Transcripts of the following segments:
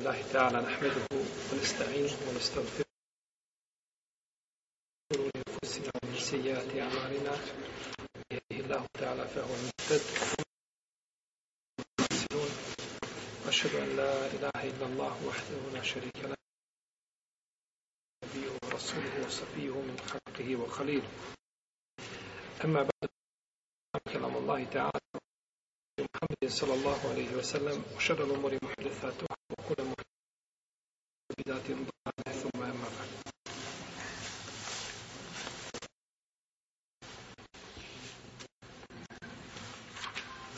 الله تعالى نحمده ونستعينه ونستغفره ونعوذ أنفسنا ومن سيئات أعمالنا يهده الله تعالى فهو المهتد وأشهد أن لا إله إلا الله وحده لا شريك له نبيه ورسوله وصفيه من خلقه وخليله أما بعد كلام الله تعالى محمد صلى الله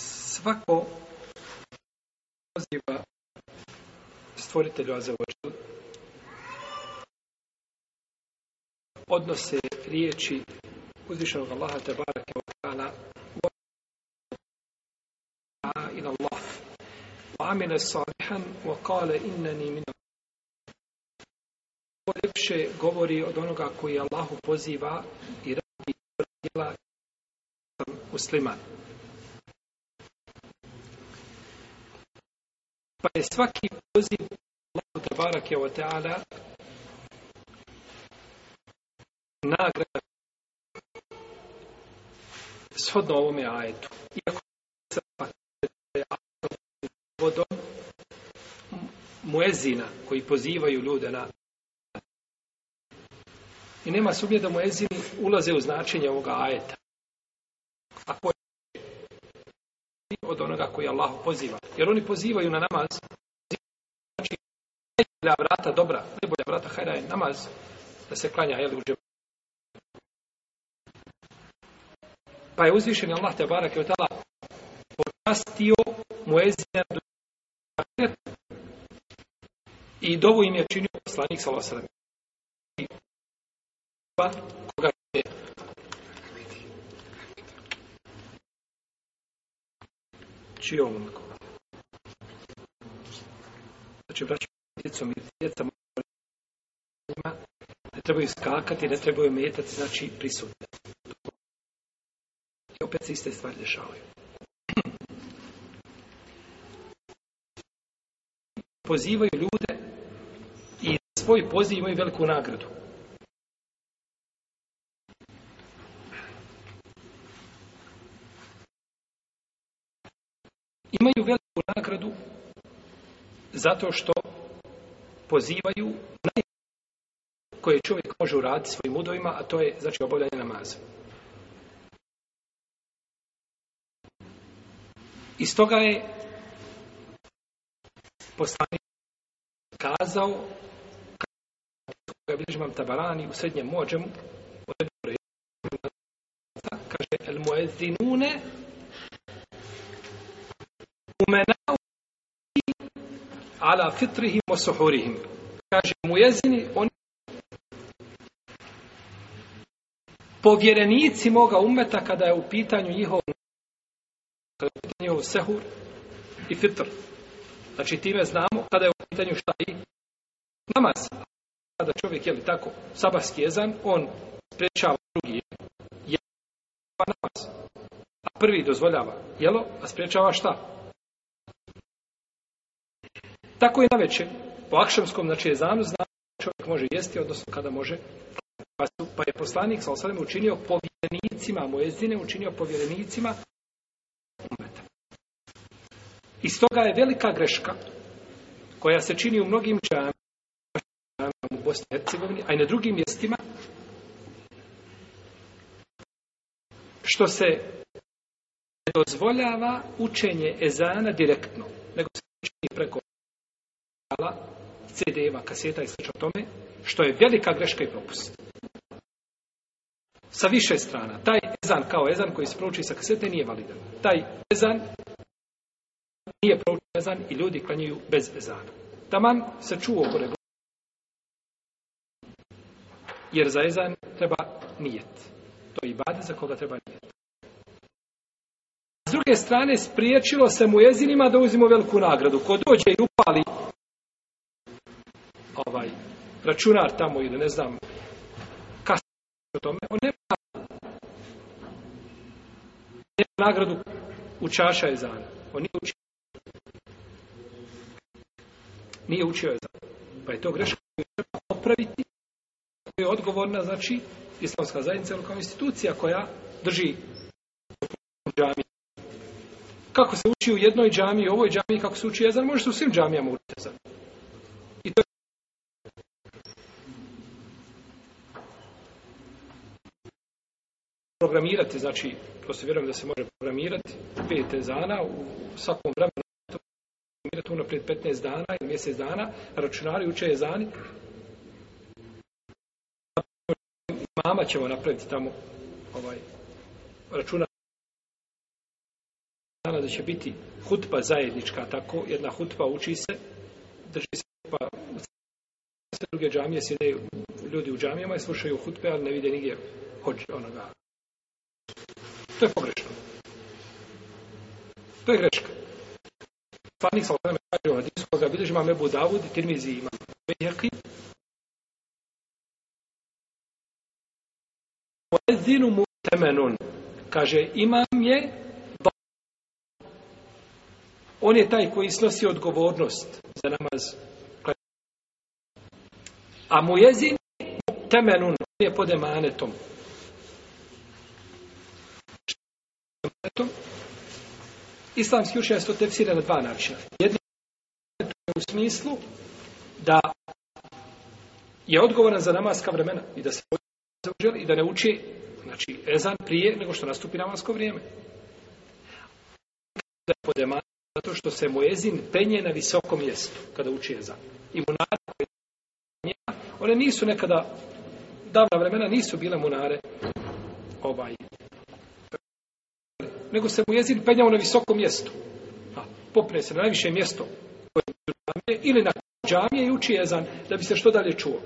Svako poziva stvoritelju Azeođel odnose riječi uzvišenog Allaha Tebara إلى الله وعمل صالحا وقال إنني من Ovo ljepše govori od onoga koji Allahu poziva i radi djela musliman. Pa je svaki poziv Allahu tabarak je ta'ala nagrada shodno ovome ajetu. Iako vodom muezina koji pozivaju ljude na i nema sumnje da muezini ulaze u značenje ovoga ajeta. Ako je od onoga koji Allah poziva. Jer oni pozivaju na namaz. Znači, najbolja vrata dobra, najbolja vrata hajda je namaz. Da se klanja, jel, u Pa je uzvišen Allah te barak častio muezina do i dovu im je činio poslanik sa Pa, Koga je čio koga? Znači, braćom djecom i djeca ne trebaju skakati, ne trebaju metati, znači prisutiti. I opet se iste stvari dešavaju. pozivaju ljude i svoj poziv imaju veliku nagradu. Imaju veliku nagradu zato što pozivaju najbolje koje čovjek može uraditi svojim udovima, a to je znači obavljanje namaza. I toga je poslanik kazao kada Tabarani u srednjem mođemu kaže el muezzinune umenau ala fitrihim o suhurihim kaže muezini oni povjerenici moga umeta kada je u pitanju njihov kada je u pitanju njihov sehur i fitr Znači time znamo kada je u pitanju šta i namaz. Kada čovjek je li tako sabahski jezan, on sprečava drugi je namaz. A prvi dozvoljava jelo, a sprečava šta? Tako i na večer. Po akšamskom, znači zanu, znamo čovjek može jesti, odnosno kada može pa, pa je poslanik sa učinio povjerenicima, mojezine učinio povjerenicima i stoga je velika greška koja se čini u mnogim čanima u Bosni i Hercegovini, a i na drugim mjestima, što se ne dozvoljava učenje ezana direktno, nego se čini preko CD-eva, kaseta i sl. tome, što je velika greška i propust. Sa više strana. Taj ezan kao ezan koji se prouči sa kasete nije validan. Taj ezan nije proučen i ljudi klanjuju bez ezana. Taman se čuo gore jer za ezan treba nijet. To je bade za koga treba nijet. S druge strane, spriječilo se mu jezinima da uzimo veliku nagradu. Ko dođe i upali ovaj, računar tamo ili ne znam kasno o tome, on nema, nema nagradu u čaša ezana. On nije učio je Pa je to greška koju treba popraviti. je odgovorna, znači, islamska zajednica kao institucija koja drži Kako se uči u jednoj džami, u ovoj džami, kako se uči jezan, može se u svim džamijama učiti I to je programirati, znači, to se vjerujem da se može programirati, pet ezana u svakom vremenu miratovno pred 15 dana ili mjesec dana, računari uče je zani. Mama ćemo napraviti tamo ovaj, računa dana da će biti hutba zajednička tako, jedna hutba uči se, drži se pa sve druge džamije sjede ljudi u džamijama i slušaju hutbe, ali ne vide nigdje hođe onoga. To je pogrešno. To je greška. Poslanik sa osvrame kaže u hadisu koga bilježi imam Ebu Davud i Tirmizi imam Bejheqi. Muezzinu mu temenun. Kaže, imam je on je taj koji snosi odgovornost za namaz. A mu jezin temenun je pod emanetom. Emanetom Islamski učenjaci to tefsira na dva načina. je u smislu da je odgovoran za namaska vremena i da se i da ne uči znači ezan prije nego što nastupi namasko vrijeme. Da podema zato što se mu ezin penje na visokom mjestu kada uči ezan. I munare one nisu nekada davna vremena nisu bile munare ovaj nego se mu jezid penjao na visoko mjesto. A, popne se na najviše mjesto ili na džamije i uči jezan, da bi se što dalje čuo.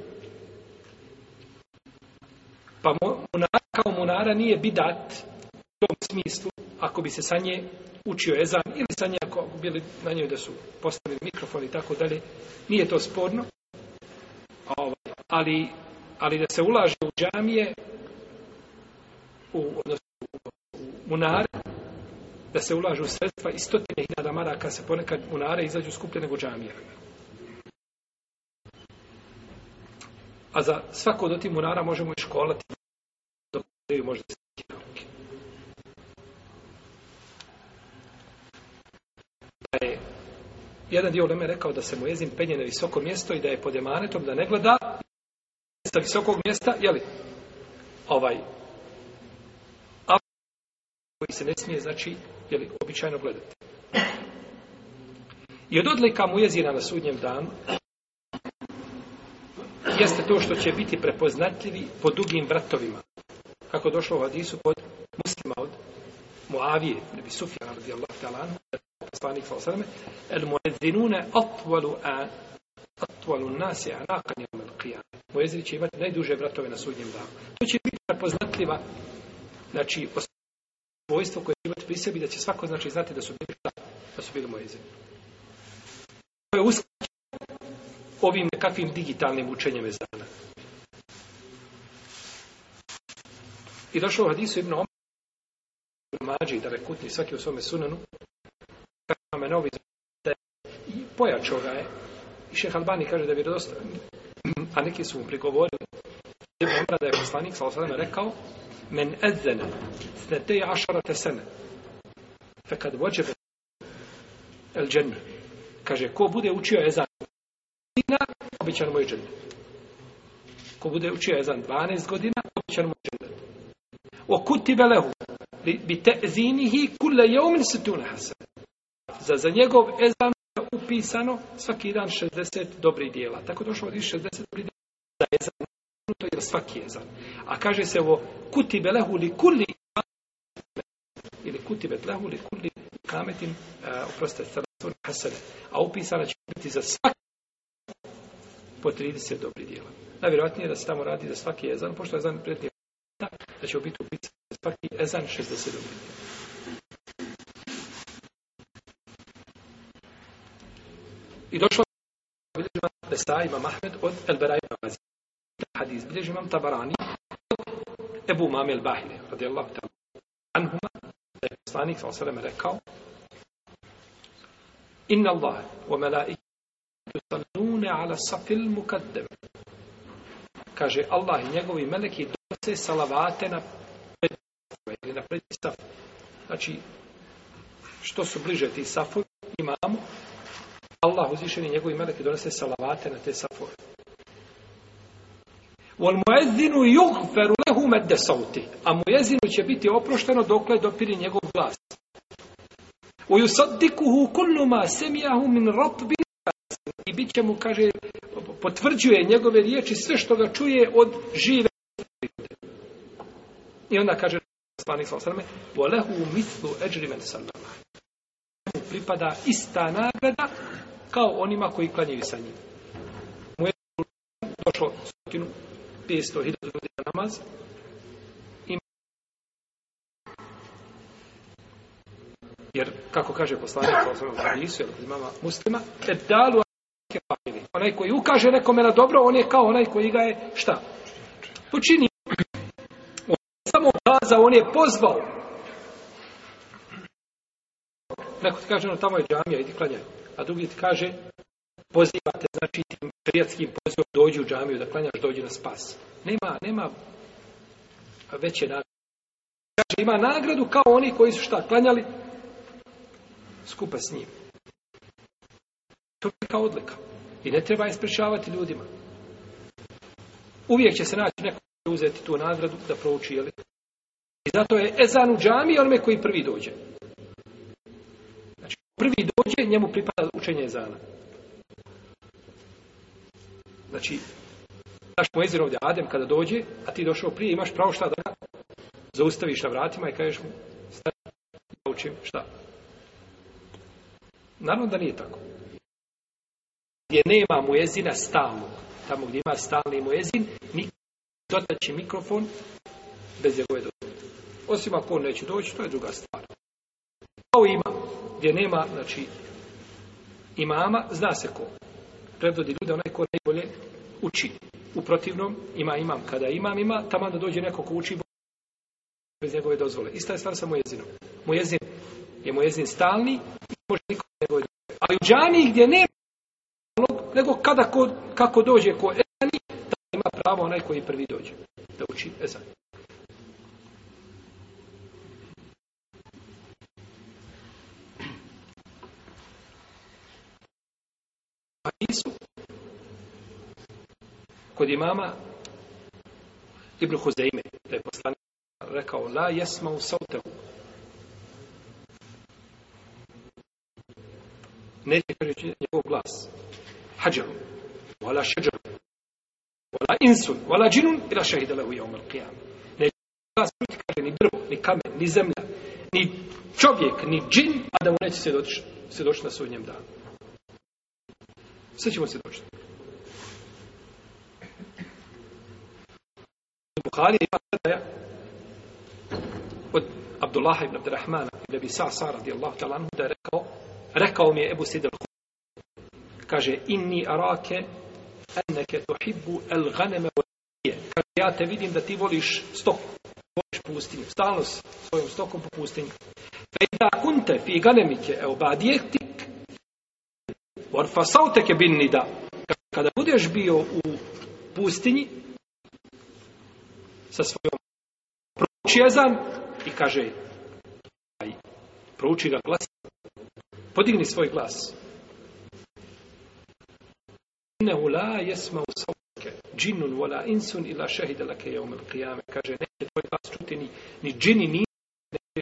Pa munar kao munara nije bidat u tom smislu, ako bi se sa nje učio jezan ili sa nje ako bili na njoj da su postavili mikrofon i tako dalje, nije to sporno. Ovaj, ali, ali da se ulaže u džamije, u, odnosno u munare, da se ulažu sredstva i stotine hiljada maraka se ponekad munare izađu skuplje nego džamija A za svako od tih munara možemo i školati dok možda je jedan dio Leme rekao da se mu jezin penje na visoko mjesto i da je pod emanetom da ne gleda sa visokog mjesta, jeli? Ovaj, koji se ne smije, znači, je li običajno gledati. I od odlika mu jezina na sudnjem danu jeste to što će biti prepoznatljivi po dugim vratovima. Kako došlo u Hadisu pod muslima od Muavije, bi Sufjan, radijallahu talan, poslanik sa sveme, el muedzinune otvalu a otvalu nasi el će imati najduže vratove na sudnjem danu. To će biti prepoznatljiva, znači, svojstvo koje ima pri sebi da će svako znači znati da su bili da su bili moje zemlje. To je ovim nekakvim digitalnim učenjem zana. I došlo u hadisu Ibn Omar Mađi da rekutni svaki u svome sunanu kada novi i pojačo ga je i šeh Albani kaže da je vjerodostojan a neki su mu prigovorili Ibn da je poslanik sa rekao men edzene snetej ašarate sene Fekad vođe el dženne. Kaže, ko bude učio ezan godina, običan mu je Ko bude učio ezan 12 godina, običan mu je O kuti belehu, bi zinihi kule jeumin situna hasan. Za, za njegov ezan je upisano svaki dan 60 dobrih dijela. Tako došlo od 60 dobrih dijela za ezan. To je svaki ezan. A kaže se o kuti belehu, li kulli ili kutibet kulli kametin, e, oprostite, staratur hasene A upisana će biti za svaki po 30 dobri dijela. Najvjerojatnije da se tamo radi za svaki ezan, pošto je ezan prijatelj da će biti upisan za svaki ezan 60 dobri dijela. I došlo bilježi imam ima Mahmed Ahmed od Elbera Bazi Hadis bilježi imam Tabarani od Ebu Mame el-Bahile, radijallahu ta'ala. Anhuma, poslanik sa osreme rekao Inna Allah wa melaikatu salune ala safil mukaddem. Kaže Allah i njegovi meleki donose salavate na predstav ili na predstav. Znači, što su bliže ti safu imamo, Allah uzvišeni njegovi meleki donose salavate na te safove. Wal muezzinu yughfaru umet sauti, a mu jezinu će biti oprošteno dok dokle dopiri njegov glas. U yusaddikuhu kullu ma semijahu min i bit će mu, kaže, potvrđuje njegove riječi sve što ga čuje od žive. I onda kaže poslanik sa Mu pripada ista nagrada kao onima koji klanjaju sa njim. Mu je došlo stotinu, 500.000 ljudi na namaz, Jer, kako kaže poslanik u hadisu, jer kod muslima, muslima, onaj koji ukaže nekome na dobro, on je kao onaj koji ga je, šta? počini On je samo ukazao, on je pozvao. Neko ti kaže, no tamo je džamija, idi klanjaj. A drugi ti kaže, pozivate, znači tim prijatskim pozivom dođi u džamiju da klanjaš, dođi na spas. Nema, nema veće nagrade. Kaže, ima nagradu kao oni koji su šta, klanjali, skupa s njim. To je kao odlika. I ne treba je ljudima. Uvijek će se naći neko uzeti tu nagradu da prouči, I zato je ezan u džami onome koji prvi dođe. Znači, prvi dođe, njemu pripada učenje ezana. Znači, naš mojezir ovdje Adem kada dođe, a ti došao prije, imaš pravo šta da zaustaviš na vratima i kažeš mu, naučim šta, Naravno da nije tako. Gdje nema mujezina stalnog, tamo gdje ima stalni mojezin, ni dotaći mikrofon bez njegove dozvole. Osim ako on neće doći, to je druga stvar. Kao ima, gdje nema, znači, imama, zna se ko. Predvodi ljude onaj ko najbolje uči. U protivnom, ima imam. Kada imam, ima, tamo da dođe neko ko uči bez njegove dozvole. Ista je stvar sa mojezinom. Mojezin je mojezin stalni može nikom ne A u džami gdje nema nego kada ko, kako dođe ko ezani, da ima pravo onaj koji prvi dođe da uči ezani. A Isu kod imama Ibn Huzeime, da je poslanik rekao, la jesma u sautevu, neće kaže njegov glas. Hađaru, Vala šeđaru, Vala insun, Vala džinun, ila šehida lehu umel qiyam. Neće glas čuti, kaže, ni drvo, ni kamen, ni zemlja, ni čovjek, ni džin, a da mu neće se doći, se doći na sudnjem danu. Sve ćemo se doći. Bukhari ima predaja od Abdullaha ibn Abdurrahmana ibn Abi Sa'sa radijallahu ta'ala da je rekao Rekao mi je Ebu Sidr Kaže, inni arake enneke tuhibbu el ganeme Kaže, ja te vidim da ti voliš stok Voliš pustinju. Stalno s svojom stokom po pustinju. Fe ida kunte fi ganemike eobadijektik orfa sauteke bin nida. Kada budeš bio u pustinji sa svojom prouči i kaže prouči ga glas Podigni svoj glas. Innehu la jesma sauke, džinnun vola insun ila šehide lake qiyame. Kaže, neće tvoj glas čuti ni, džini, ni,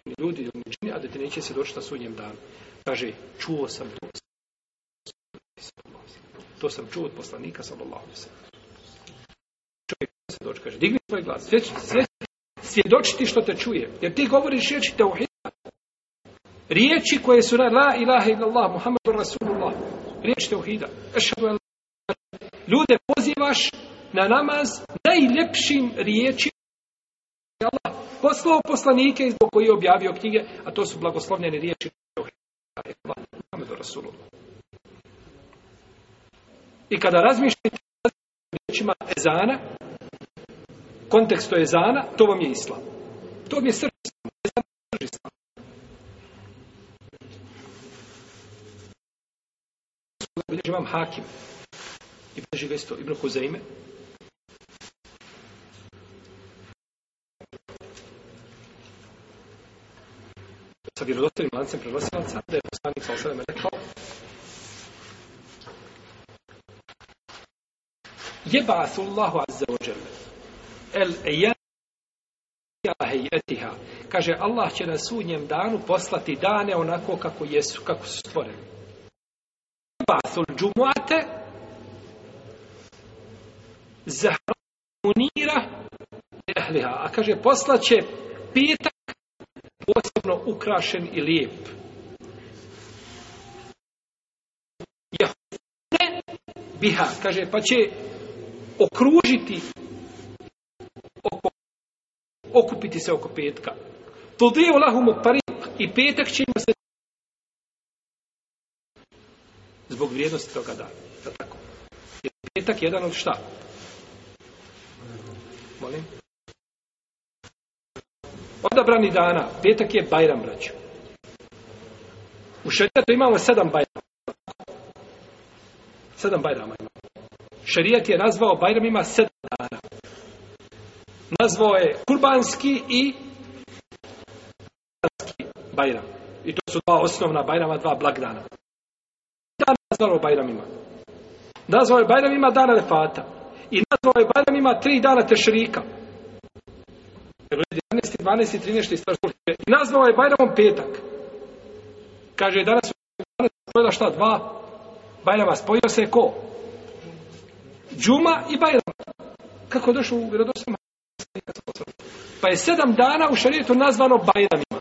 ni ljudi, ni džini, a da ti neće se doći na sudnjem danu. Kaže, čuo sam to. To sam čuo od poslanika, sallallahu alaihi sallam. Čovjek se doći, kaže, digni svoj glas, svjedočiti što te čuje. Jer ti govoriš riječi te riječi koje su na la ilaha illallah, Muhammedu Rasulullah, riječ teuhida, ljude pozivaš na namaz najljepšim riječima Allah poslao poslanike zbog koji je objavio knjige, a to su blagoslovljene riječi Muhammedu Rasulullah. I kada razmišljate o riječima ezana, kontekstu ezana, to vam je islam. To vam je je bilježi vam hakim. I bilježi ga isto Ibn Huzeime. Sa vjerodostavim lancem prenosilaca da je poslanik sa osadem rekao Jebasu Allahu azza wa jalla el ejan Kaže, Allah će na sudnjem danu poslati dane onako kako jesu, kako su stvoreni libasul džumuate Munira ehliha. A kaže, poslaće pitak posebno ukrašen i lijep. Jahune biha. Kaže, pa će okružiti oko, okupiti se oko petka. Tudivu lahumu parik i petak će im se zbog vrijednosti toga dana. tako? Jer petak je jedan od šta? Molim? Odabrani dana, petak je Bajram, braću. U šerijatu imamo sedam Bajrama. Sedam Bajrama imamo. Šerijat je nazvao Bajram ima sedam dana. Nazvao je kurbanski i Bajram. I to su dva osnovna Bajrama, dva blagdana nazvalo Bajramima. Nazvao je Bajramima dana Arefata. I nazvalo je Bajramima tri dana Tešrika. 11. 12. 13. I nazvalo je Bajramom petak. Kaže, danas spojila šta? Dva Bajrama. Spojio se ko? Džuma i Bajram. Kako je došlo u vjerodostom? Pa je sedam dana u šarijetu nazvano Bajramima.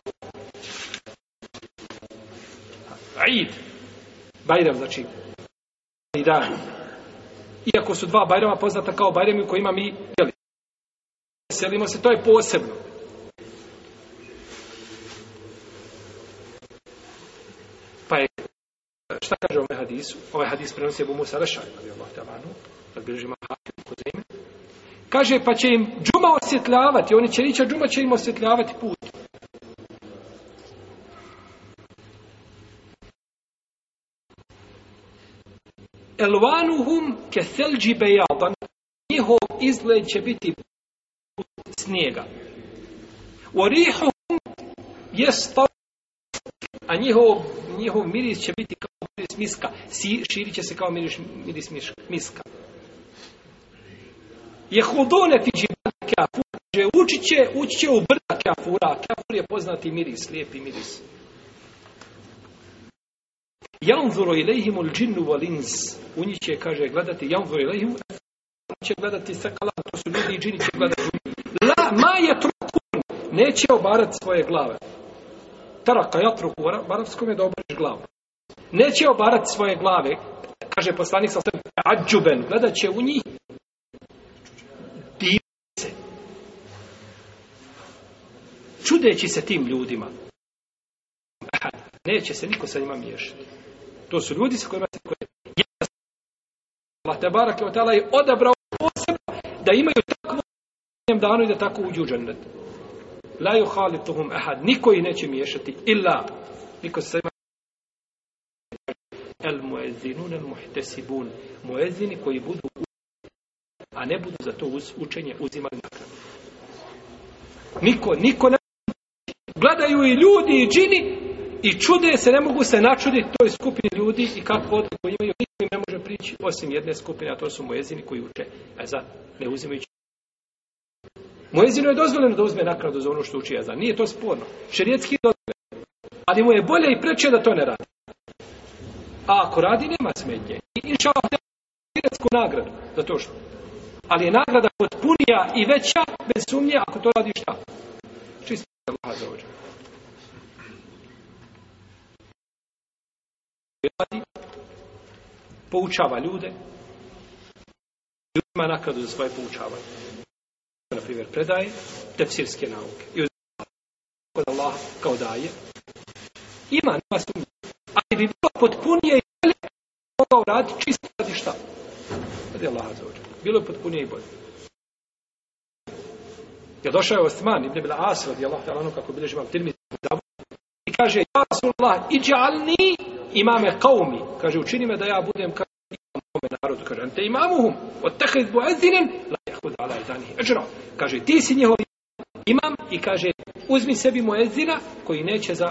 Eid. Bajram, znači, i dan. Iako su dva Bajrama poznata kao Bajrami u kojima mi selimo se, to je posebno. Pa je, šta kaže ovaj hadis? Ovaj hadis prenosi je Musa Sarašaj, ali Allah Kaže, pa će im džuma osjetljavati, oni će ići, a džuma će im osjetljavati put. Elvanuhum selđi bejaban. Njihov izgled će biti snijega. Orihuhum je a njihov, njihov miris će biti kao miris miska. Si, širit će se kao miris, miris miska. Jehudone fiđi kafur. Ući će, ući će u brda kafura. Kafur je poznati miris, lijepi miris. Janzuru ul džinnu wal ins. U njih će, kaže, gledati janzuru ilihim, će gledati sakala, to su ljudi i džini će gledati. La ma je trukun. Neće obarati svoje glave. Taraka ja truku baravskom je da obariš glavu. Neće obarati svoje glave, kaže poslanik sa sve ađuben, gledat će u njih divice. Čudeći se tim ljudima, neće se niko sa njima miješati. To su ljudi sa kojima se Allah te barake od je odabrao posebno da imaju takvu danu i da tako uđu u džennet. La halituhum ahad. Niko ih neće miješati. Illa. Niko se El bun, el muhtesibun. Muezini koji budu a ne budu za to učenje uzimali Niko, niko ne gledaju i ljudi i džini i čude se, ne mogu se načuditi toj skupini ljudi i kako odliku imaju, niko ne može prići osim jedne skupine, a to su mojezini koji uče za ne uzimajući. Mojezinu je dozvoljeno da uzme naknadu za ono što uči za nije to sporno. Šerijetski je ali mu je bolje i preče da to ne radi. A ako radi, nema smetnje. I inša nagradu zato što. Ali je nagrada potpunija i veća, bez sumnje, ako to radi šta? poučava ljude, ljudima nakladu za svoje poučavanje. Na primjer, predaje tefsirske nauke. I od Allah kao daje. Ima, nema sumnje. Ali bi bilo potpunije i bolje mogao raditi čisto radi šta. Radi Allah za Bilo je potpunije i bolje. Ja došao je Osman ibn Bila As radi Allah kako bilježi imam tirmi i kaže Ja Rasulullah, iđalni imame kaumi, kaže učini me da ja budem kao imam narodu, kaže ante imamuhum, od tehid ezinen, la jahud ala izanihi kaže ti si njihov imam i kaže uzmi sebi ezina koji neće za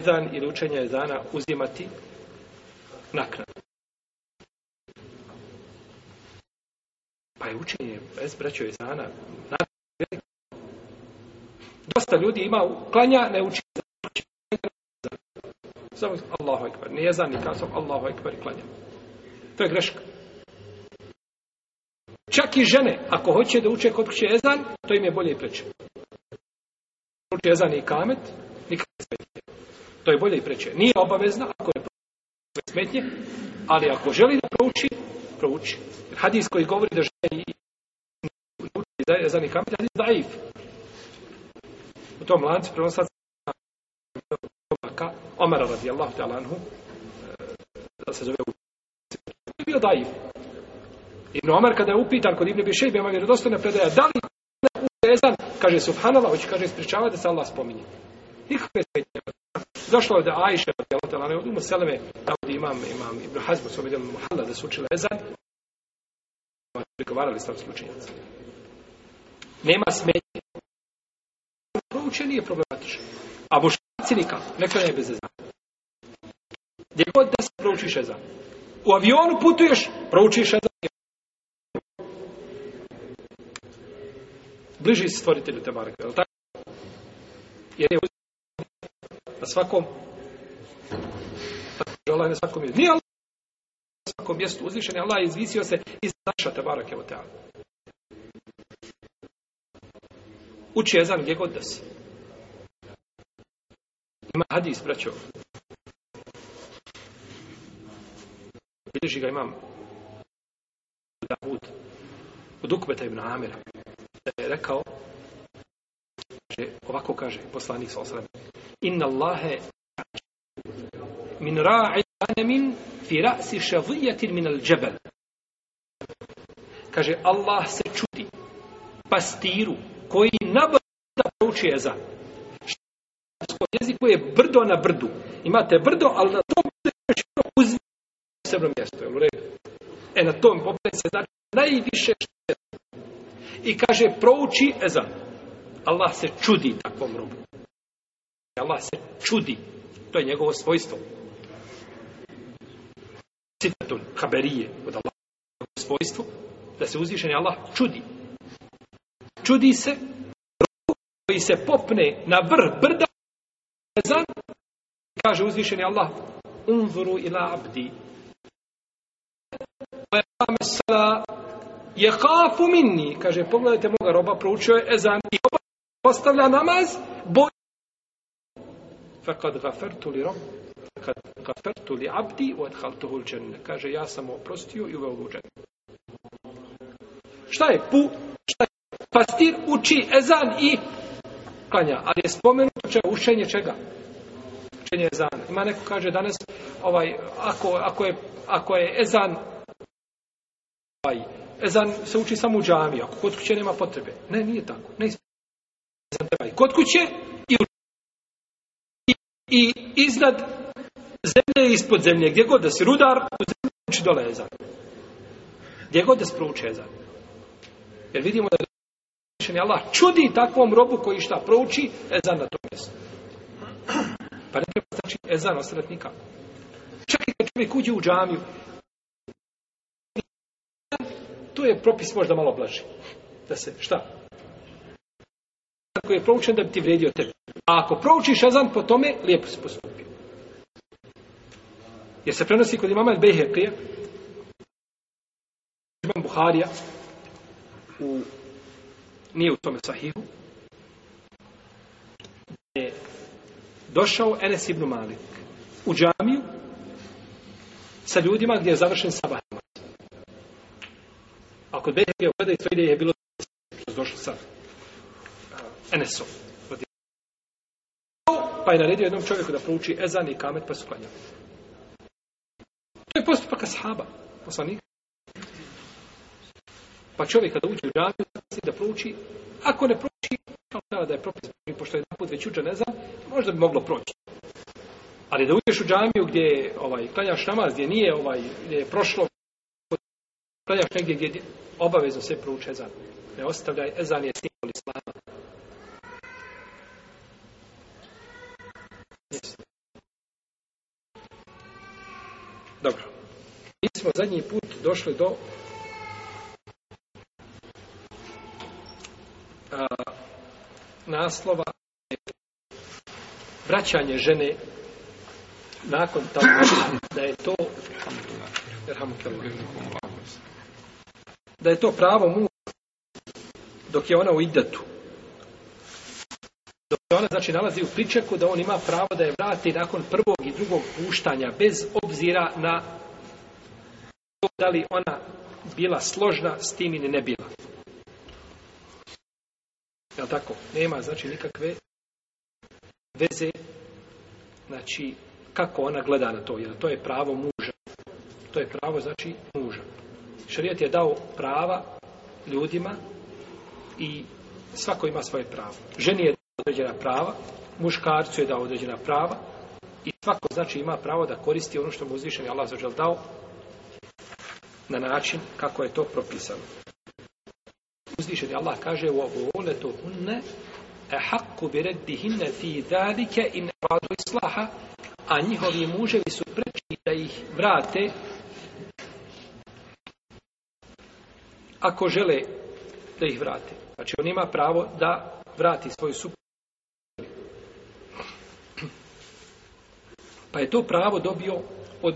ezan ili učenje ezana uzimati naknadu. Pa je učenje bez braćo ezana Dosta ljudi ima klanja, ne uči samo Allahu ekber. Ni jezan, ni kasom, Allahu ekber i To je greška. Čak i žene, ako hoće da uče kod kuće jezan, to im je bolje i preče. Uče jezan i kamet, nikad smetnje. To je bolje i preče. Nije obavezna, ako je smetnje, ali ako želi da prouči, prouči. hadis koji govori da žene i uče jezan i kamet, hadis daif. U tom lancu sad ka Omara radijallahu ta'ala anhu e, da se zove je bio daiv. Ibn Omar kada je upitan kod Ibn Bišejbe ima vjerodostojna predaja da li uvezan, kaže subhanallah, hoće kaže ispričava da se Allah spominje. Nikakve smetnje. Došlo je da Ajše, radijallahu ta'ala anhu, umu seleme, ovdje imam, imam Ibn Hazmu, svoj vidjeli Muhalla da su učili ezan, prigovarali islamski učenjaci. Nema smetnje. Proučenje je problematično. A muš nikad, nikako, ne bez ezana. Gdje god da se proučiš ezan. U avionu putuješ, proučiš ezan. Bliži si stvoritelju te barke, je li tako? Jer je na svakom Allah na svakom mjestu. Nije Allah na svakom mjestu uzvišen, Allah je izvisio se iz naša te barake, je li Uči jezan gdje god da si. Ima hadis, braćo. Bilježi ga imam. Davud. Od ibn Amira. Da je rekao, že ovako kaže poslanik sa osram. Inna Allahe min ra'i anemin fi ra'si šavijatir min al džebel. Kaže, Allah se čuti pastiru koji nabrda prouči za jeziku je brdo na brdu. Imate brdo, ali na tom brdu mjesto, jel E na tom popisu se znači najviše što I kaže, prouči ezan. Allah se čudi takvom robu. Allah se čudi. To je njegovo svojstvo. Citatun, haberije, od Allah svojstvo, da se uzvišeni Allah čudi. Čudi se koji se popne na vrh brda ezan, kaže uzvišeni Allah, unzuru ila abdi. Je kafu minni, kaže, pogledajte moga roba, proučio je ezan i postavlja namaz, boj. Fakad gafertu li rob, kad gafertu li abdi, uadhaltuhu dženne. Kaže, ja sam oprostio i uveo u Šta je pu? Šta je? Pastir uči ezan i klanja, ali je spomenuto će učenje čega? Učenje ezan. Ima neko kaže danas, ovaj, ako, ako, je, ako je ezan, ovaj, ezan se uči samo u džami, ako kod kuće nema potrebe. Ne, nije tako. Ne ezan i kod kuće i i, iznad zemlje i ispod zemlje, gdje god da si rudar, u zemlji uči dole ezan. Gdje god da se prouče ezan. Jer vidimo da Allah čudi takvom robu koji šta prouči ezan na tom mjestu. Pa ne treba znači ezan ostaviti nikako. Čak i kad čovjek uđe u džamiju, tu je propis možda malo blaži. Da se, šta? Ako je proučen da bi ti vredio tebe. A ako proučiš ezan po tome, lijepo se postupio. Jer se prenosi kod imama Bejhekija, imam Buharija, u nije u tome sahihu, je došao Enes ibn Malik u džamiju sa ljudima gdje je završen sabah A kod Behekija u je bilo što došlo sa Enesom. Pa je naredio jednom čovjeku da prouči ezan i kamet pa su klanjali. To je postupak ashaba, poslanika. Pa čovjek kada uđe u džamiju, da prouči, ako ne prouči, da je propis, pošto je put već uđa, ne znam, možda bi moglo proći. Ali da uđeš u džamiju gdje ovaj, klanjaš namaz, gdje nije ovaj, gdje je prošlo, klanjaš negdje gdje obavezno se pruče ezan. Ne ostavljaj, ezan je simbol islama. Dobro. Mi smo zadnji put došli do naslova vraćanje žene nakon tako da je to da je to pravo mu dok je ona u idetu dok je ona znači nalazi u pričeku da on ima pravo da je vrati nakon prvog i drugog puštanja bez obzira na da li ona bila složna s tim ili ne bila tako? Nema znači nikakve veze znači kako ona gleda na to, jer to je pravo muža. To je pravo znači muža. Šarijat je dao prava ljudima i svako ima svoje pravo. Ženi je dao određena prava, muškarcu je dao određena prava i svako znači ima pravo da koristi ono što mu uzvišen je Allah zađel dao na način kako je to propisano. Uzvišeni Allah kaže u ovu hunne je bi reddihinne fi dhalike in islaha a njihovi muževi su preči da ih vrate ako žele da ih vrate. Znači on ima pravo da vrati svoju suprugu. Pa je to pravo dobio od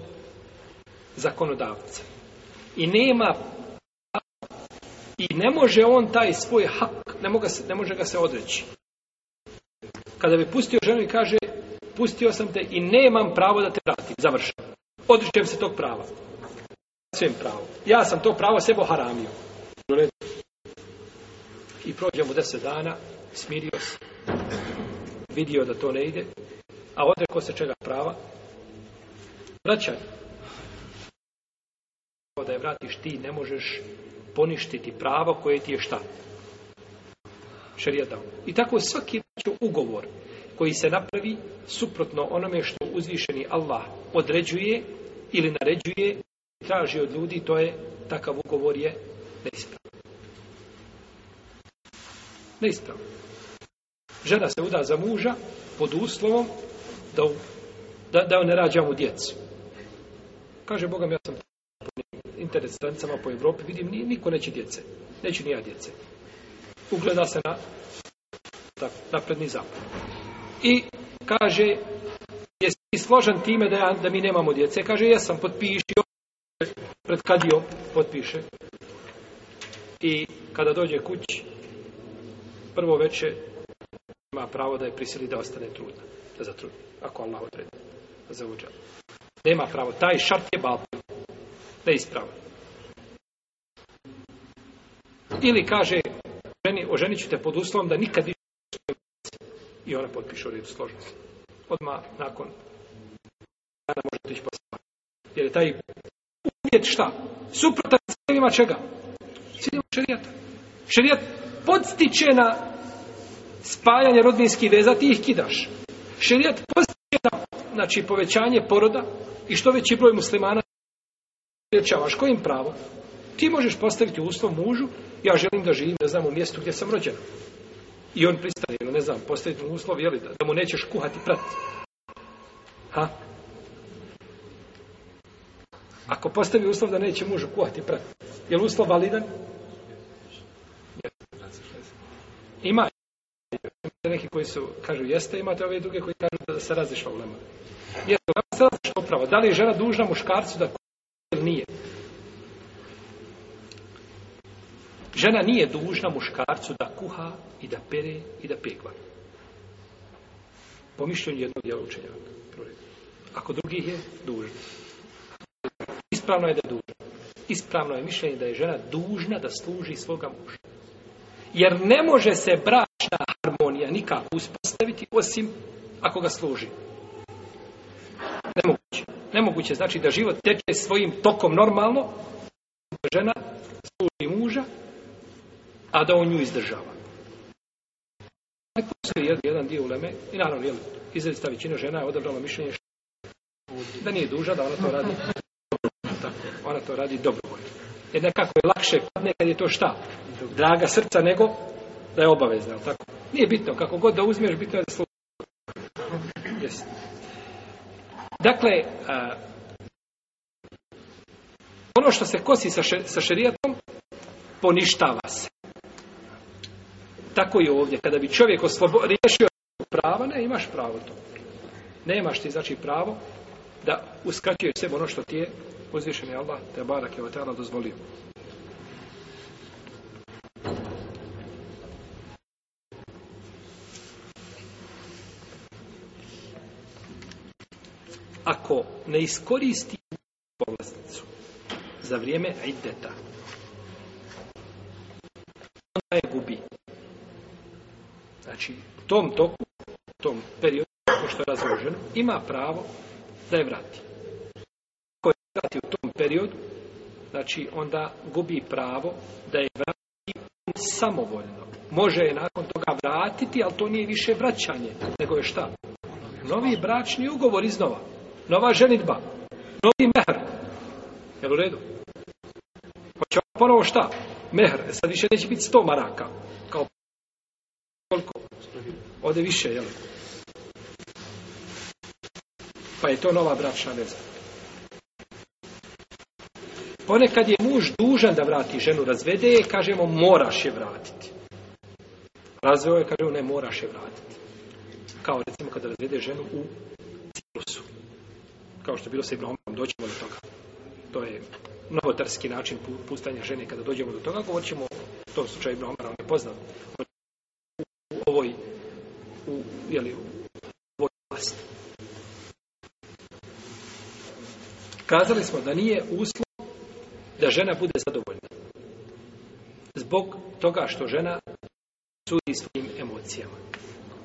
zakonodavca. I nema i ne može on taj svoj hak, ne, moga, ne može ga se odreći. Kada bi pustio ženu i kaže, pustio sam te i nemam pravo da te vratim, završam. Odričem se tog prava. pravo. Ja sam to pravo sebo haramio. I prođe mu deset dana, smirio se. Vidio da to ne ide. A odrekao se čega prava? Vraćanje. Da je vratiš ti, ne možeš poništiti pravo koje ti je šta? Šarijat dao. I tako svaki ugovor koji se napravi suprotno onome što uzvišeni Allah određuje ili naređuje i traži od ljudi, to je takav ugovor je neispravan. Neispravo. Žena se uda za muža pod uslovom da, da, da ne rađa mu djecu. Kaže Boga, ja sam internet po Europi, vidim, ni, niko neće djece. Neću ni ja djece. Ugleda se na napredni zapad. I kaže, jesi li složan time da, da mi nemamo djece? Kaže, jesam, potpišio, Pred kadio potpiše. I kada dođe kući, prvo veče ima pravo da je prisili da ostane trudna, da zatrudni, ako Allah odredi, da zavuđa. Nema pravo, taj šart je Ne neispravan. Ili kaže, ženi, oženit ću te pod uslovom da nikad više i ona potpiše u redu složnosti. Odmah nakon dana možete ići poslati Jer je taj uvjet šta? Suprotan ciljima čega? Ciljima šerijata. Šerijat podstiče na spajanje rodbinskih veza, ti ih kidaš. Šerijat podstiče na znači, povećanje poroda i što veći broj muslimana rječavaš. Kojim pravo Ti možeš postaviti uslov mužu ja želim da živim, ne znam, u mjestu gdje sam rođen. I on pristane, ne znam, postaviti mu uslov, jeli, da, da mu nećeš kuhati prat. Ha? Ako postavi uslov da neće mužu kuhati prat, je li uslov validan? Ima neki koji su, kažu jeste, imate ove druge koji kažu da se razišla u lema. Jeste, da se razišla upravo. Da li je žena dužna muškarcu da ili nije? Žena nije dužna muškarcu da kuha i da pere i da pekva. Po mišljenju jednog djela učenjaka. Ako drugih je dužna. Ispravno je da je dužna. Ispravno je mišljenje da je žena dužna da služi svoga muža. Jer ne može se bračna harmonija nikako uspostaviti osim ako ga služi. Nemoguće. Nemoguće znači da život teče svojim tokom normalno, žena služi a da on nju izdržava. se jedan dio uleme, i naravno, jel, većina žena je odabrala mišljenje da nije duža, da ona to radi ona to radi dobrovoljno. Jer nekako je lakše kad je to šta? Draga srca nego da je obavezna, jel tako? Nije bitno, kako god da uzmeš, bitno je da služi. Dakle, ono što se kosi sa, še, sa šerijatom, poništava se. Tako i ovdje. Kada bi čovjek oslobo, riješio prava, ne, imaš pravo to. Nemaš ti, znači, pravo da uskraćuje sve ono što ti je uzvišen je Allah, te barak je vatala dozvolio. Ako ne iskoristi povlasticu za vrijeme ideta, onda je gubi znači tom toku, tom periodu što je razloženo, ima pravo da je vrati. Ako je vrati u tom periodu, znači onda gubi pravo da je vrati samovoljno. Može je nakon toga vratiti, ali to nije više vraćanje, nego je šta? Novi bračni ugovor iznova. Nova ženitba. Novi mehr. Jel u redu? Hoće ponovo šta? Mehr. E sad više neće biti sto maraka. Kao koliko? Ode više, jel? Pa je to nova bračna veza. Ponekad je muž dužan da vrati ženu, razvede je, kažemo moraš je vratiti. Razveo je, kažemo ne moraš je vratiti. Kao recimo kada razvede ženu u ciklusu. Kao što je bilo sa Ibrahomom, doćemo do toga. To je novotarski način pustanja žene. Kada dođemo do toga, govorit ćemo tom slučaju Ibrahima, on je jeli, u Kazali smo da nije uslov da žena bude zadovoljna. Zbog toga što žena sudi svojim emocijama.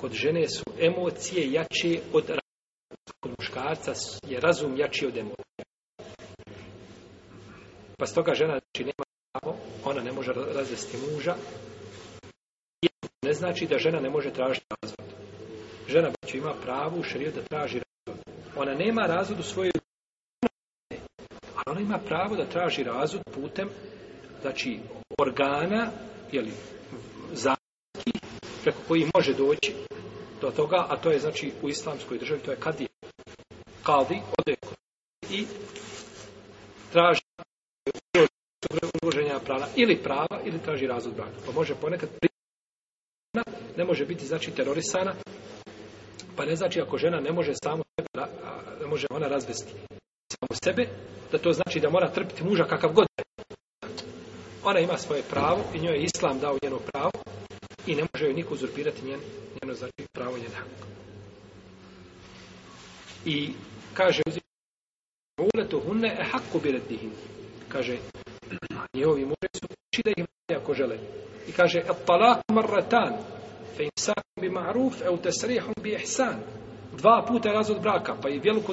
Kod žene su emocije jače od razuma. Kod muškarca je razum jači od emocija. Pa stoga žena znači nema pravo, ona ne može razvesti muža. Ne znači da žena ne može tražiti Žena braću ima pravo u šarijetu da traži razvod. Ona nema razvod u svojoj ali ona ima pravo da traži razvod putem znači organa ili zakonski preko koji može doći do toga, a to je znači u islamskoj državi, to je kadi. Kadi ode i traži uloženja prava ili prava ili traži razvod braka. Pa može ponekad ne može biti znači terorisana pa ne znači ako žena ne može samo ne može ona razvesti samo sebe, da to znači da mora trpiti muža kakav god. Ona ima svoje pravo i njoj je islam dao njeno pravo i ne može joj niko uzurpirati njen, njeno znači pravo njen I kaže uletu hunne e hakku Kaže, njihovi muži su da ih ako žele. I kaže, talak marratan, bi au bi ihsan. Dva puta je razvod braka, pa i vjeluko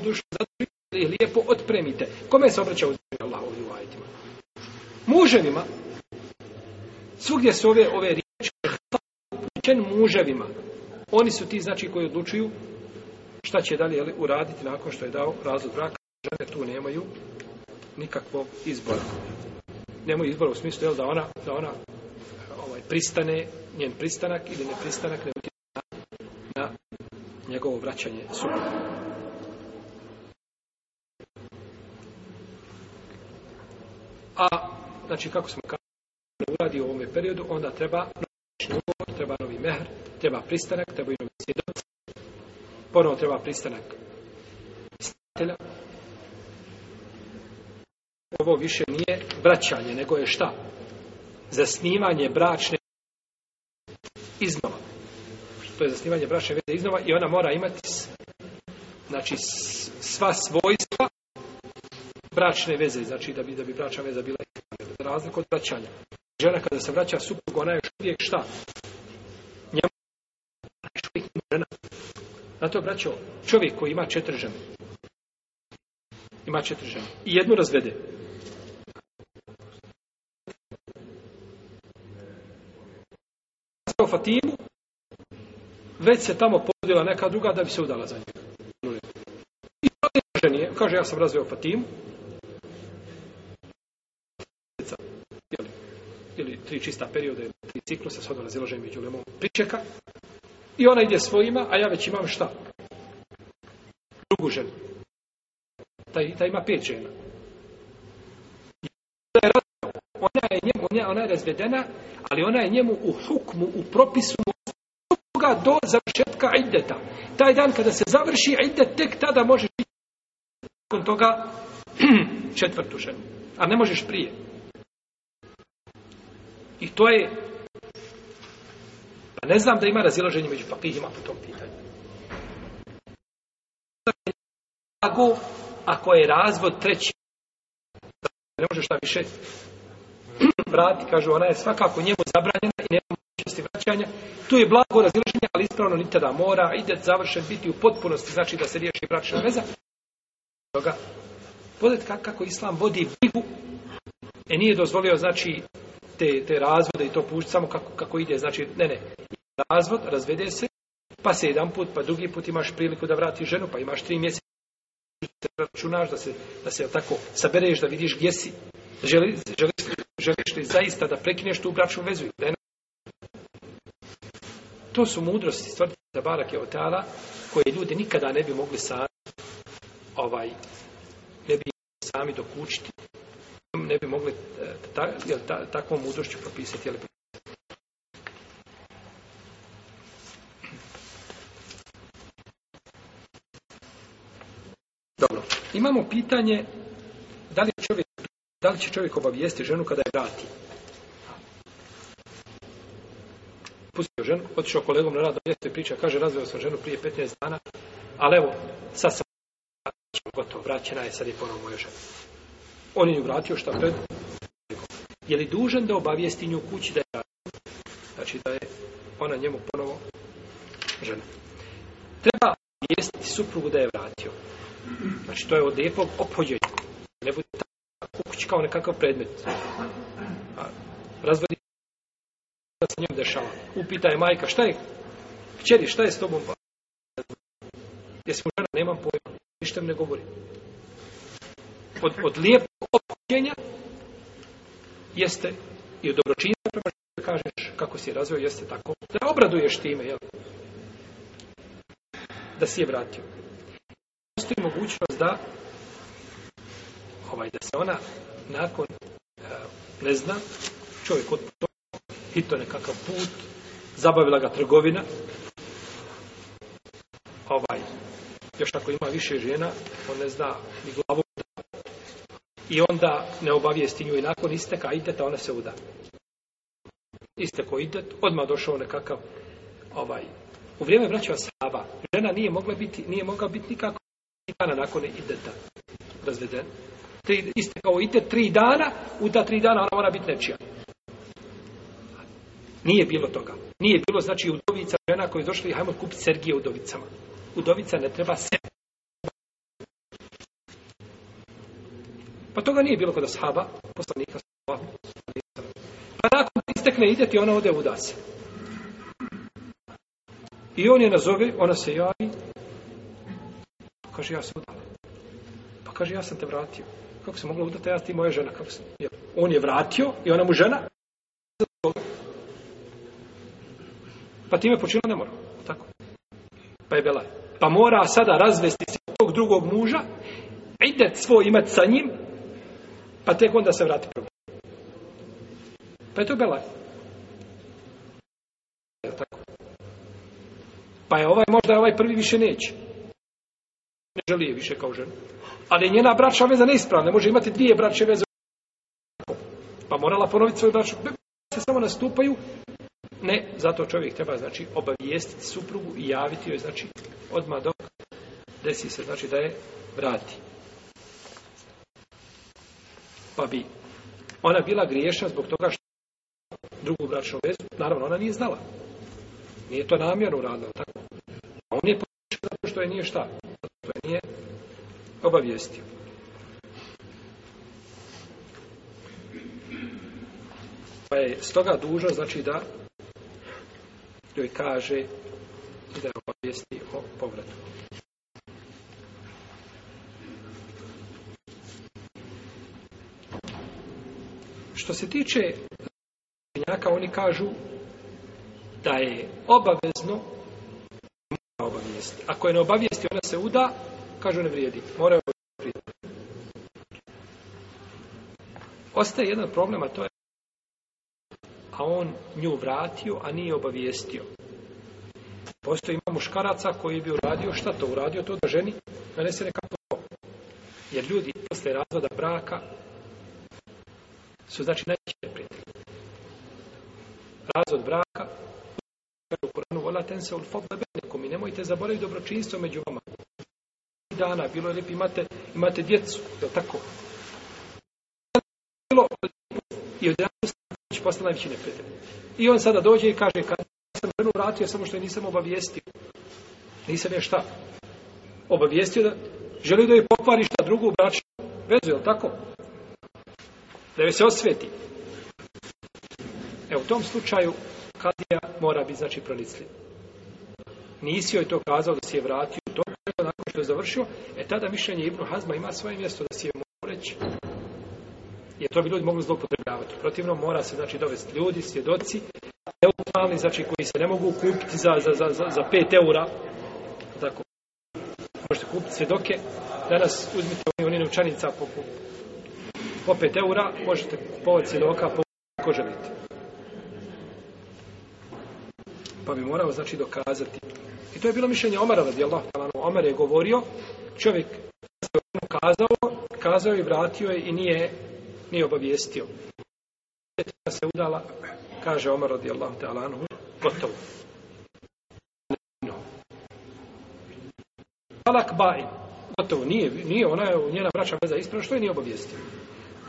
lijepo otpremite. Kome se obraća zemlji Muževima. Svugdje su ove, ove riječi upućen muževima. Oni su ti, znači, koji odlučuju šta će dalje jeli, uraditi nakon što je dao razvod braka. Žene tu nemaju nikakvog izbora. Nemaju izbora u smislu jel, da ona, da ona pristane, njen pristanak ili ne pristanak ne na njegovo vraćanje suprotno. A, znači kako smo kazali, u ovome periodu, onda treba novi ugovor, treba novi mehr, treba pristanak, treba i novi treba pristanak stavitelja. Ovo više nije vraćanje, nego je šta? Zasnivanje bračne iznova. To je zasnivanje bračne veze iznova i ona mora imati znači sva svojstva bračne veze, znači da bi da bi bračna veza bila razlika od vraćanja. Žena kada se vraća suprug, ona je još uvijek šta? Njemu još uvijek žena. Zato, vraćao čovjek koji ima četiri žene, ima četiri žene i jednu razvede, Fatimu, već se tamo podjela neka druga da bi se udala za njega. I kaže, kaže ja sam razvio Fatimu, ili, ili tri čista perioda, tri ciklusa, sad razilaženje među pričeka, i ona ide svojima, a ja već imam šta? Drugu ženu. Taj, taj ima pet žena. je njemu, ona je razvedena, ali ona je njemu u hukmu, u propisu toga do završetka ideta Taj dan kada se završi idet tek tada možeš nakon toga četvrtu ženu. A ne možeš prije. I to je pa ne znam da ima razilaženje među papihima po tom pitanju. Ako je razvod treći, ne možeš šta više vrati, kažu, ona je svakako njemu zabranjena i nema mogućnosti vraćanja. Tu je blago razilaženje, ali ispravno ni tada mora, ide završen biti u potpunosti, znači da se riješi bračna veza. Toga, kako Islam vodi brigu, e nije dozvolio, znači, te, te razvode i to pušti samo kako, kako ide, znači, ne, ne, razvod, razvede se, pa se jedan put, pa drugi put imaš priliku da vrati ženu, pa imaš tri mjeseca računaš, da se, da se tako sabereš, da vidiš gdje si, Želi, želiš li zaista da prekineš tu bračnu vezu? to su mudrosti za Barak je Otara koje ljudi nikada ne bi mogli sami ovaj ne bi sami dokučiti ne bi mogli eh, ta, takvom mudrošću propisati Dobro. Imamo pitanje da li čovjek da li će čovjek obavijesti ženu kada je vrati? Pustio ženu, otišao kolegom na radno mjesto i priča, kaže, razveo sam ženu prije 15 dana, ali evo, sad sam gotovo, vraćena je, sad je ponovo moja žena. On je nju vratio, šta pred? Je li dužan da obavijesti nju kući da je vratio? Znači da je ona njemu ponovo žena. Treba obavijestiti suprugu da je vratio. Znači to je od lijepog opođenja. Ne bude u kući kao nekakav predmet. razvodi da se njom dešava. Upita je majka, šta je? Kćeri, šta je s tobom? Jesi mu žena, nemam pojma. Ništa ne govori. Od, od lijepog opućenja jeste i od dobročinja prema kažeš kako si je razvio, jeste tako. Da obraduješ time, jel? Da si je vratio. Postoji mogućnost da ovaj, da se ona nakon, eh, ne znam, čovjek od hito nekakav put, zabavila ga trgovina, ovaj, još ako ima više žena, on ne zna ni glavu i onda ne obavijesti nju i nakon isteka ideta, ona se uda. Isteko idet, odmah došao nekakav ovaj, u vrijeme vraćava Saba, žena nije mogla biti, nije mogla biti nikako nakon ideta razveden tri, iste kao ite, tri dana, u ta tri dana ona mora biti nečija. Nije bilo toga. Nije bilo, znači, udovica žena koji je došli, hajmo kupiti Sergije udovicama. Udovica ne treba se. Pa toga nije bilo kod ashaba, poslanika Pa nakon istekne ideti, ona ode u I on je nazove, ona se javi. Kaže, ja se udala. Kaže, ja sam te vratio. Kako se mogla udati, ja ti moja žena. Kako On je vratio i ona mu žena. Pa time počinu ne mora. Tako. Pa je bela. Pa mora sada razvesti se tog drugog muža, ide svoj imat sa njim, pa tek onda se vrati prvo. Pa je to bela Tako. Pa je ovaj, možda ovaj prvi više neće. Ne želi je više kao ženu. Ali njena braća veza neispravna. Može imati dvije braće veze. Pa morala ponoviti svoju braću. Se samo nastupaju. Ne, zato čovjek treba, znači, obavijestiti suprugu i javiti joj, znači, odmah dok desi se, znači, da je vrati. Pa bi ona bila griješna zbog toga što drugu bračnu vezu, naravno, ona nije znala. Nije to namjerno uradila, tako. A on je zato što je nije šta je obavijestio. Pa je stoga dužo znači da joj kaže i da je obavijesti o povratu. Što se tiče učenjaka, oni kažu da je obavezno obavijesti. Ako je ne obavijesti, ona se uda, Kažu ne vrijedi. Moraju vrijediti. Ostaje jedan problem, a to je a on nju vratio, a nije obavijestio. Postoji ima muškaraca koji bi uradio šta to? Uradio to da ženi nanese nekako to. Jer ljudi posle razvoda braka su znači najčešće prijeti. Razvod braka u Koranu vola ten se i nemojte zaboraviti dobročinstvo među vama dana, bilo je lijepo, imate, imate djecu, je li tako? Bilo i od će postati najveći neprijatelj. I on sada dođe i kaže, kad sam ženu vratio, samo što je nisam obavijestio. Nisam je šta? Obavijestio da želi da je pokvari šta drugu bračnu vezu, je li tako? Da joj se osveti. E, u tom slučaju, kadija mora biti, znači, pronicljiv. Nisi joj to kazao da si je vratio, je završio, e tada mišljenje Ibnu Hazma ima svoje mjesto da si je mogu reći. Jer to bi ljudi mogli zloupotrebljavati. Protivno mora se znači dovesti ljudi, svjedoci, neutralni, znači koji se ne mogu kupiti za, za, za, za, 5 eura. Tako. Možete kupiti svjedoke. Danas uzmite oni novčanica po, po, 5 eura, možete kupovati svjedoka po ko želite. pa bi morao znači dokazati. I to je bilo mišljenje Omara radijallahu ta'ala. Omar je govorio, čovjek kazao, kazao i vratio je i nije, nije obavijestio. Kada se udala, kaže Omar radijallahu ta'ala, gotovo. Talak bain. gotovo, nije, nije ona je njena vraća veza ispravna, što je nije obavijestio.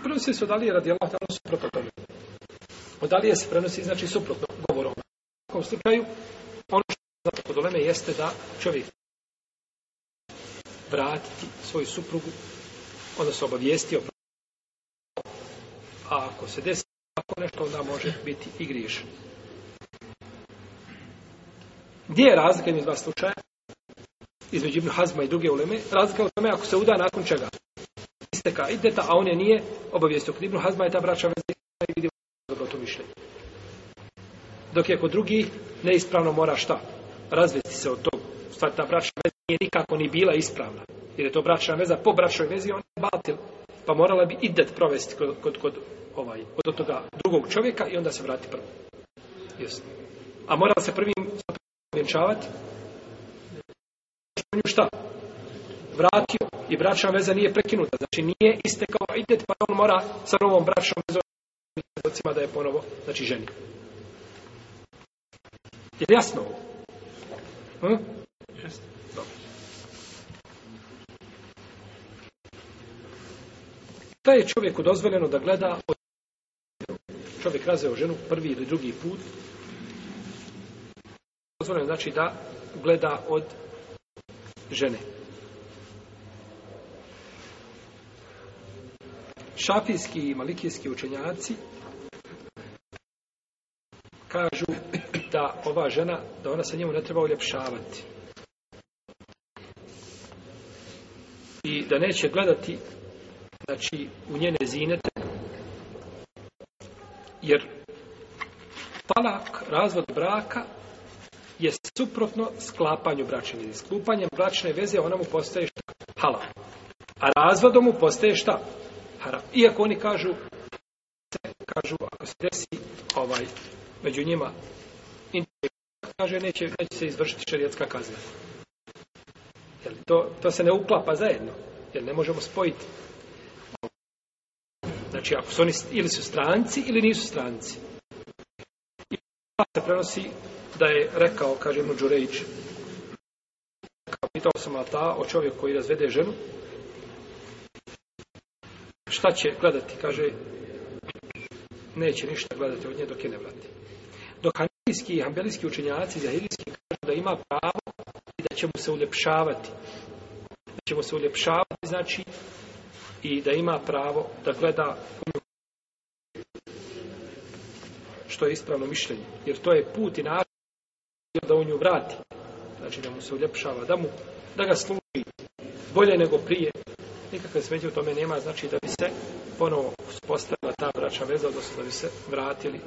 Prvo se da li radijallahu ta'ala suprotno tome. je se prenosi, znači suprotno svakom slučaju, ono što je kod Oleme jeste da čovjek vratiti svoju suprugu, onda se obavijesti o a ako se desi tako nešto, onda može biti i griješan. Gdje je razlika između dva slučaja? Između Ibn Hazma i druge uleme. Razlika je u tome ako se uda nakon čega. Isteka ideta, a on je nije obavijestio. Kod Ibn Hazma je ta braća vezi i dok je kod drugih neispravno mora šta? Razvesti se od tog. Stvarno ta bračna veza nije nikako ni bila ispravna. Jer je to bračna veza, po bračnoj vezi on je batil. Pa morala bi idet provesti kod, kod, kod ovaj, od toga drugog čovjeka i onda se vrati prvo. Jesno. A mora se prvim vjenčavati? Šta? Vratio i bračna veza nije prekinuta. Znači nije istekao idet, pa on mora sa novom bračnom vezom da je ponovo, znači ženi. Je jasno hm? ovo? Šta je čovjeku dozvoljeno da gleda od čovjek razveo ženu prvi ili drugi put? Dozvoljeno znači da gleda od žene. Šafijski i malikijski učenjaci kažu da ova žena, da ona se njemu ne treba uljepšavati. I da neće gledati znači, u njene zinete, jer palak razvod braka, je suprotno sklapanju bračne veze. Sklupanjem bračne veze ona mu postaje šta? A razvodom mu postaje šta? Iako oni kažu, kažu ako se desi ovaj, među njima kaže neće, neće se izvršiti šerijetska kazna. to, to se ne uklapa zajedno, jer ne možemo spojiti. Znači, ako su oni ili su stranci ili nisu stranci. I pa se prenosi da je rekao, kaže mu Đurejić, pitao sam ta, o čovjeku koji razvede ženu, šta će gledati? Kaže, neće ništa gledati od nje dok je ne vrati. Dok Hanbelijski, i učenjaci zahirijski kažu da ima pravo i da će mu se uljepšavati. Da će mu se uljepšavati, znači, i da ima pravo da gleda što je ispravno mišljenje. Jer to je put i način da u nju vrati. Znači da mu se uljepšava, da mu, da ga služi bolje nego prije. Nikakve smetje u tome nema, znači da bi se ponovo uspostavila ta braća veza, odnosno da bi se vratili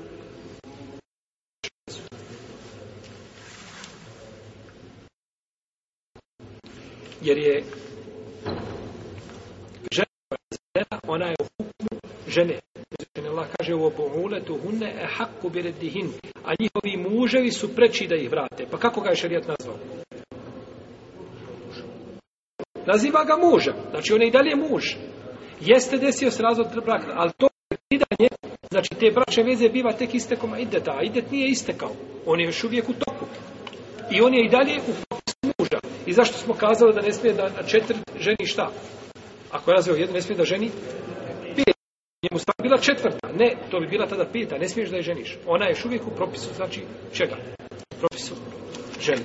jer je žena, ona je u hukmu žene. Allah kaže u hunne e biredihin, a njihovi muževi su preči da ih vrate. Pa kako ga je šarijat nazvao? Naziva ga muža znači on je i dalje muž. Jeste desio se razvod braka, ali to prekidanje, znači te braće veze biva tek istekom ideta, a idet nije istekao, on je još uvijek u toku. I on je i dalje u i zašto smo kazali da ne smije da četiri ženi šta? Ako je razveo jednu, ne smije da ženi Njemu stvar bila četvrta. Ne, to bi bila tada pita, ne smiješ da je ženiš. Ona je uvijek u propisu, znači čega? U propisu ženi.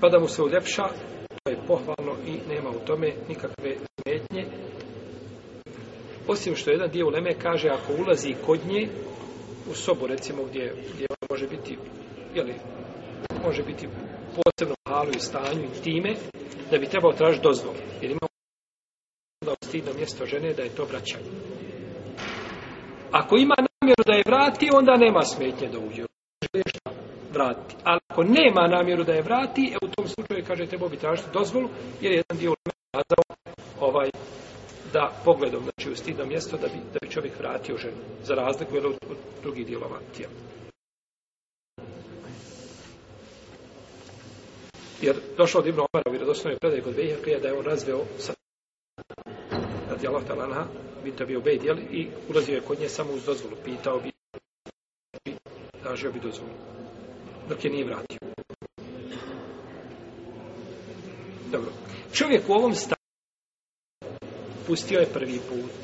Pa da mu se uljepša, to je pohvalno i nema u tome nikakve smetnje. Osim što jedan dio uleme kaže, ako ulazi kod nje, u sobu recimo gdje, gdje može biti jeli, može biti posebno halu i stanju i time, da bi trebao tražiti dozvolu. Jer ima da stidno mjesto žene da je to vraćanje. Ako ima namjeru da je vrati, onda nema smetnje da uđe. Vrati. Ali ako nema namjeru da je vrati, e, u tom slučaju, kaže, trebao bi tražiti dozvolu, jer je jedan dio kazao ovaj, da pogledom, znači u stidno mjesto, da bi, da bi čovjek vratio ženu, za razliku od, drugih dijelova tijela. Jer došlo od Ibnu Omara u vjerodostojnoj predaji kod Bejherkija da je on razveo sa radi Allah talanha, bio i ulazio je kod nje samo uz dozvolu, pitao bi da tražio bi dozvolu, dok je nije vratio. Dobro. Čovjek u ovom stanju pustio je prvi put.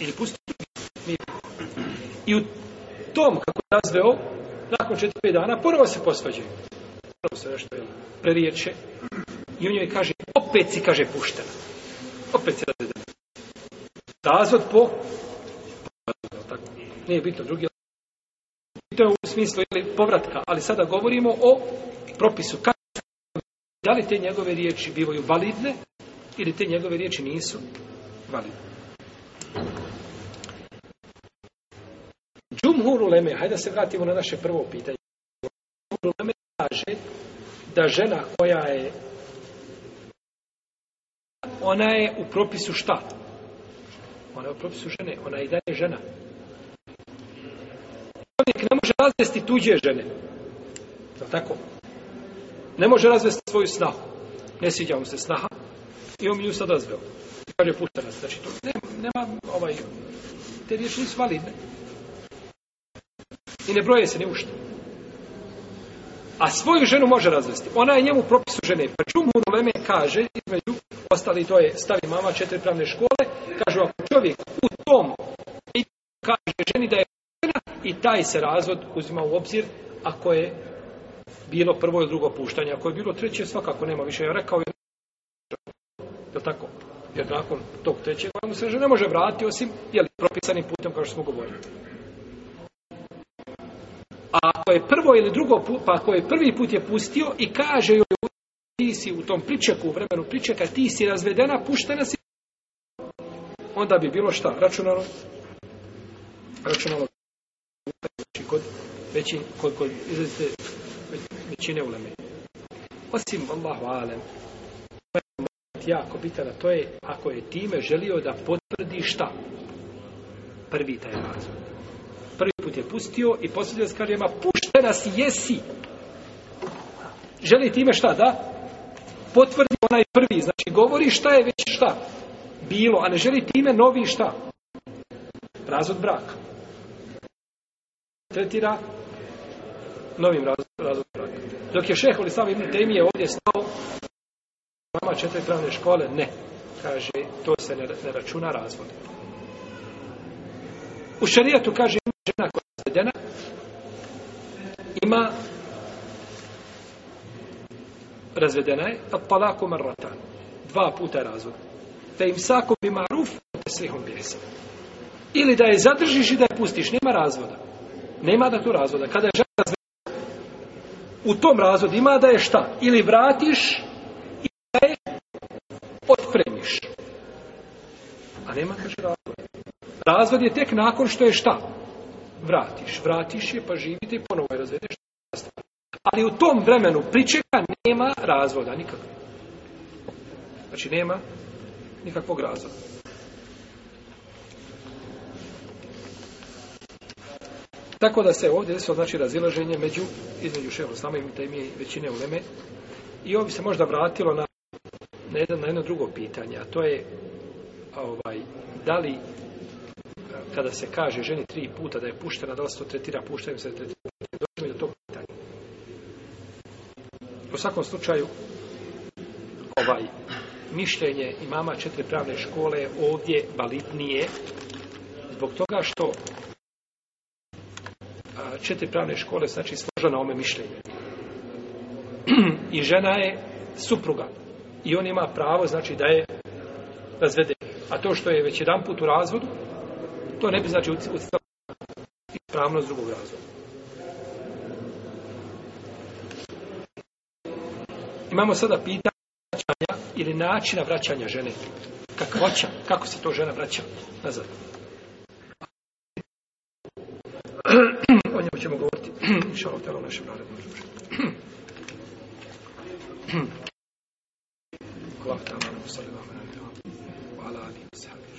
Ili pustio I u tom kako je razveo, nakon četiri dana, ponovo se posvađaju sve što preriječe. I on joj kaže, opet si, kaže, puštena. Opet si razvedena. Razvod po... ne Nije bitno drugi to je u smislu ili povratka, ali sada govorimo o propisu. Da li te njegove riječi bivaju validne ili te njegove riječi nisu validne? Džumhur uleme, hajde da se vratimo na naše prvo pitanje kaže da žena koja je ona je u propisu šta? Ona je u propisu žene, ona je i dalje žena. Čovjek ne može razvesti tuđe žene. Je tako? Ne može razvesti svoju snahu. Ne sviđa mu se snaha i on mi ju sad razveo. Kaže, Znači, to nema, nema ovaj, te riječi nisu validne. I ne broje se ni ušte. A svoju ženu može razvesti. Ona je njemu propisu žene. Pa u Leme kaže, između ostali to je stavi mama četiri pravne škole, kažu ako čovjek u tom kaže ženi da je i taj se razvod uzima u obzir ako je bilo prvo i drugo puštanje. Ako je bilo treće, svakako nema više. Ja rekao je Jel tako? Jer nakon tog trećeg mu se ne može vratiti osim je propisanim putem kao što smo govorili. A ako je prvo ili drugo put, pa ako je prvi put je pustio i kaže joj ti si u tom pričeku, u vremenu pričeka, ti si razvedena, puštena si, onda bi bilo šta? Računalo? Računalo kod, veći, kod, kod većine uleme. Osim, Allahu alem, jako bitan, to je ako je time želio da potvrdi šta? Prvi taj razvoj. Prvi put je pustio i poslije je kaže, ma pušte nas jesi. Želi time šta, da? Potvrdi onaj prvi, znači govori šta je već šta bilo, a ne želi time novi šta? Razvod braka. Tretira novim razvod, braka. Dok je šeho li sam temi je ovdje stao mama četiri pravne škole, ne. Kaže, to se ne, računa razvod. U šerijetu kaže žena koja je ima razvedena je palako palako Dva puta razvod. da im sako bi maruf Ili da je zadržiš i da je pustiš. Nema razvoda. Nema da tu razvoda. Kada je žena u tom razvodu ima da je šta? Ili vratiš ili da je otpremiš. A nema kaže razvoda. Razvod je tek nakon što je šta? vratiš. Vratiš je, pa živite i ponovo je razvedeš. Ali u tom vremenu pričeka nema razvoda nikakvog. Znači nema nikakvog razvoda. Tako da se ovdje desilo znači razilaženje među između šehu slama i temije većine uleme. I ovdje se možda vratilo na, na, jedno, na drugo pitanje, a to je ovaj, da li kada se kaže ženi tri puta da je puštena, da li se to tretira puštenim se tretira doći mi do tog pitanja. U svakom slučaju, ovaj, mišljenje imama četiri pravne škole ovdje validnije zbog toga što četiri pravne škole znači složena ome mišljenje. I žena je supruga i on ima pravo znači da je razvede. A to što je već jedan put u razvodu, to ne bi znači ucitalo drugog razloga. Imamo sada pitanja ili načina vraćanja žene. Kakvoća, kako se to žena vraća nazad. O njemu ćemo govoriti. Šalotelo telo našem narednom Hvala تعالى وصلى الله Hvala وعلى